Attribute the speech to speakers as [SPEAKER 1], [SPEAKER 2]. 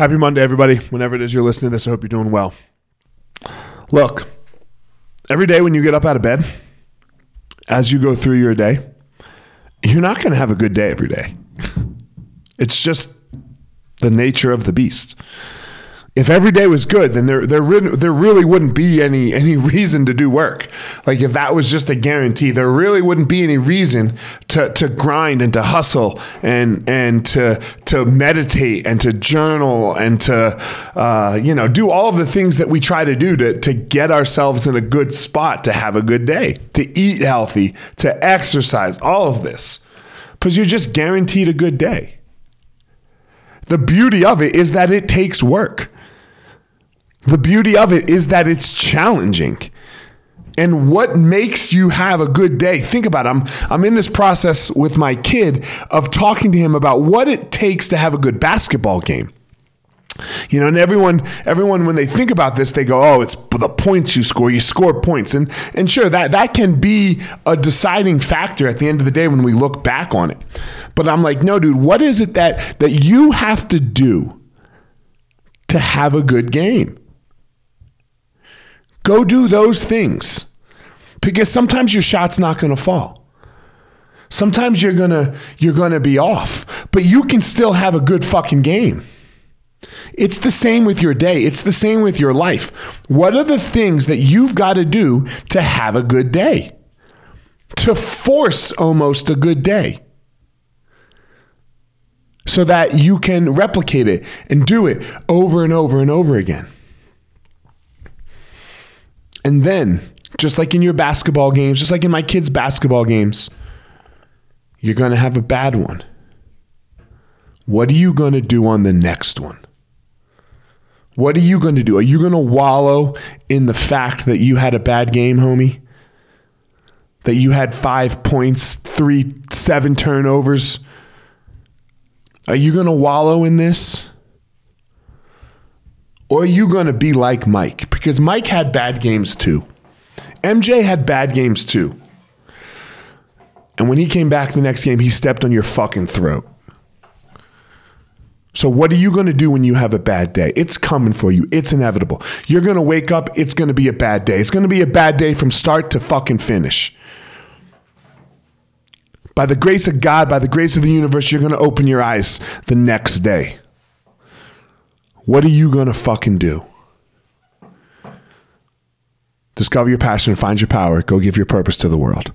[SPEAKER 1] Happy Monday, everybody. Whenever it is you're listening to this, I hope you're doing well. Look, every day when you get up out of bed, as you go through your day, you're not going to have a good day every day. It's just the nature of the beast if every day was good, then there there really, there really wouldn't be any any reason to do work. Like if that was just a guarantee, there really wouldn't be any reason to to grind and to hustle and and to to meditate and to journal and to uh, you know do all of the things that we try to do to to get ourselves in a good spot to have a good day, to eat healthy, to exercise, all of this, because you're just guaranteed a good day. The beauty of it is that it takes work. The beauty of it is that it's challenging. And what makes you have a good day? Think about it. I'm, I'm in this process with my kid of talking to him about what it takes to have a good basketball game. You know, and everyone, everyone, when they think about this, they go, "Oh, it's the points you score. You score points," and and sure, that that can be a deciding factor at the end of the day when we look back on it. But I'm like, no, dude, what is it that that you have to do to have a good game? Go do those things because sometimes your shot's not going to fall. Sometimes you're going to you're going to be off, but you can still have a good fucking game. It's the same with your day. It's the same with your life. What are the things that you've got to do to have a good day? To force almost a good day. So that you can replicate it and do it over and over and over again. And then, just like in your basketball games, just like in my kids' basketball games, you're going to have a bad one. What are you going to do on the next one? What are you going to do? Are you going to wallow in the fact that you had a bad game, homie? That you had five points, three, seven turnovers? Are you going to wallow in this? Or are you going to be like Mike? Because Mike had bad games too. MJ had bad games too. And when he came back the next game, he stepped on your fucking throat. So, what are you going to do when you have a bad day? It's coming for you. It's inevitable. You're going to wake up. It's going to be a bad day. It's going to be a bad day from start to fucking finish. By the grace of God, by the grace of the universe, you're going to open your eyes the next day. What are you going to fucking do? Discover your passion, find your power, go give your purpose to the world.